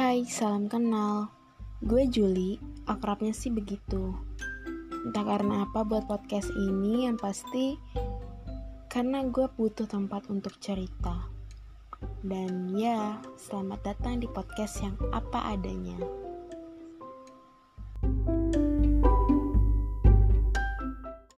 Hai, salam kenal. Gue Juli, akrabnya sih begitu. Entah karena apa buat podcast ini, yang pasti karena gue butuh tempat untuk cerita. Dan ya, selamat datang di podcast yang apa adanya.